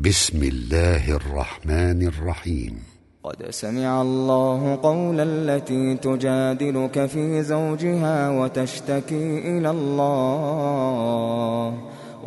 بسم الله الرحمن الرحيم. قد سمع الله قول التي تجادلك في زوجها وتشتكي إلى الله.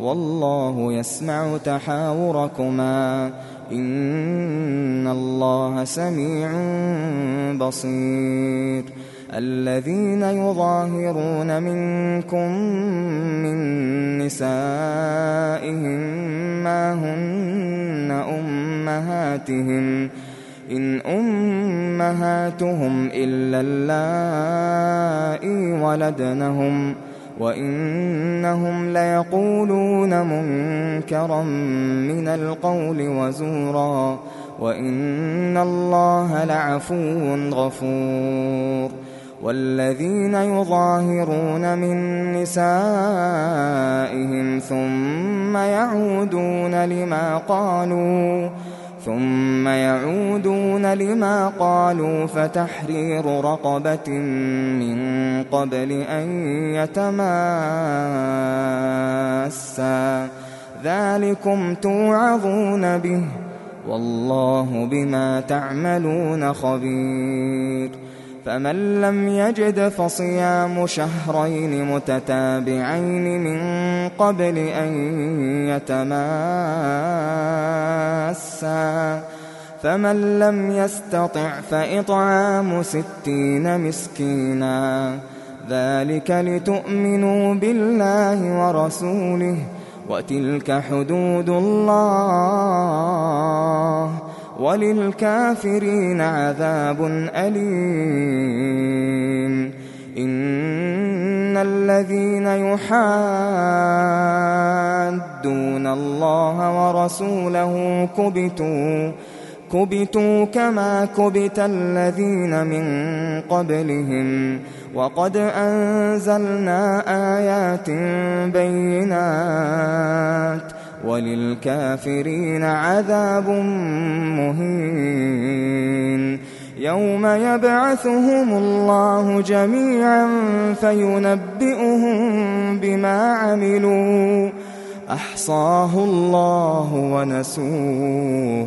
والله يسمع تحاوركما. إن الله سميع بصير الذين يظاهرون منكم من نسائهم ما هن أمهاتهم إن أمهاتهم إلا اللائي ولدنهم وإنهم ليقولون منكرا من القول وزورا وإن الله لعفو غفور والذين يظاهرون من نسائهم ثم يعودون لما قالوا ثم يعودون لما قالوا فتحرير رقبة من قبل أن يتماسا. ذلكم توعظون به والله بما تعملون خبير. فمن لم يجد فصيام شهرين متتابعين من قبل أن يتماسا. فمن لم يستطع فإطعام ستين مسكينا. ذلك لتؤمنوا بالله ورسوله وتلك حدود الله وللكافرين عذاب أليم. إن الذين يحادون الله ورسوله كبتوا كبتوا كما كبت الذين من قبلهم وقد أنزلنا آيات بينات وللكافرين عذاب مهين يوم يبعثهم الله جميعا فينبئهم بما عملوا أحصاه الله ونسوه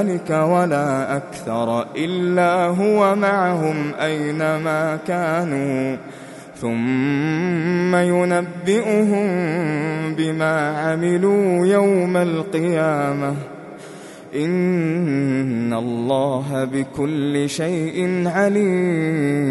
ذلك ولا أكثر إلا هو معهم أينما كانوا. ثم ينبئهم بما عملوا يوم القيامة. إن الله بكل شيء عليم.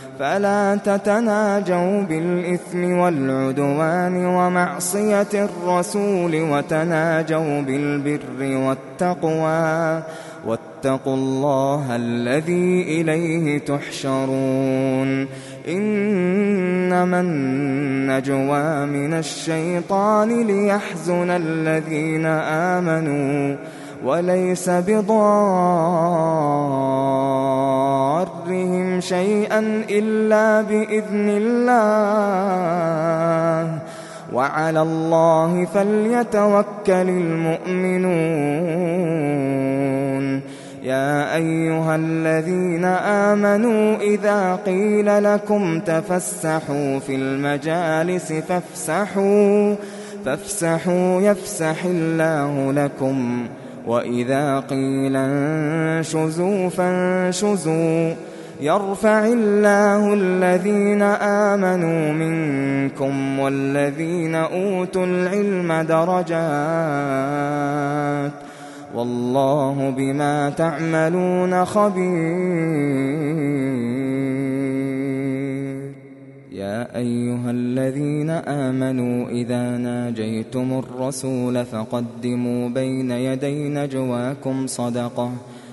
فلا تتناجوا بالإثم والعدوان ومعصية الرسول وتناجوا بالبر والتقوى. واتقوا الله الذي إليه تحشرون. إنما النجوى من الشيطان ليحزن الذين آمنوا وليس بضارهم شيئا إلا بإذن الله. وعلى الله فليتوكل المؤمنون. يا أيها الذين آمنوا إذا قيل لكم تفسحوا في المجالس فافسحوا فافسحوا يفسح الله لكم. وإذا قيل انشزوا فانشزوا. يرفع الله الذين آمنوا منكم والذين أوتوا العلم درجات والله بما تعملون خبير. يا أيها الذين آمنوا إذا ناجيتم الرسول فقدموا بين يدي نجواكم صدقة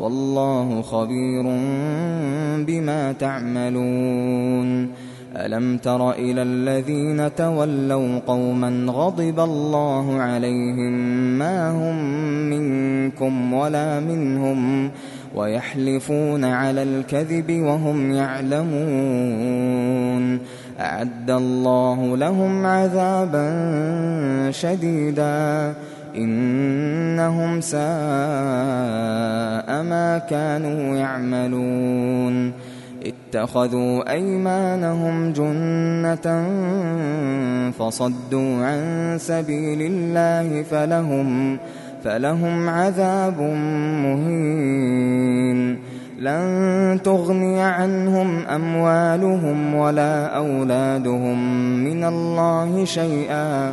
والله خبير بما تعملون. ألم تر إلى الذين تولوا قوما غضب الله عليهم ما هم منكم ولا منهم ويحلفون على الكذب وهم يعلمون. أعد الله لهم عذابا شديدا. إنهم ساء ما كانوا يعملون. اتخذوا أيمانهم جنة فصدوا عن سبيل الله فلهم فلهم عذاب مهين. لن تغني عنهم أموالهم ولا أولادهم من الله شيئا.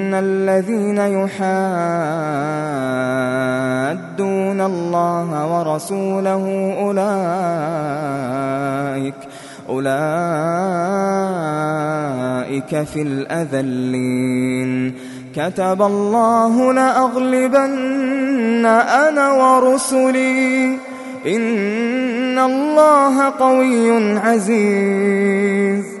إن الذين يحادون الله ورسوله أولئك أولئك في الأذلين كتب الله لأغلبن أنا ورسلي إن الله قوي عزيز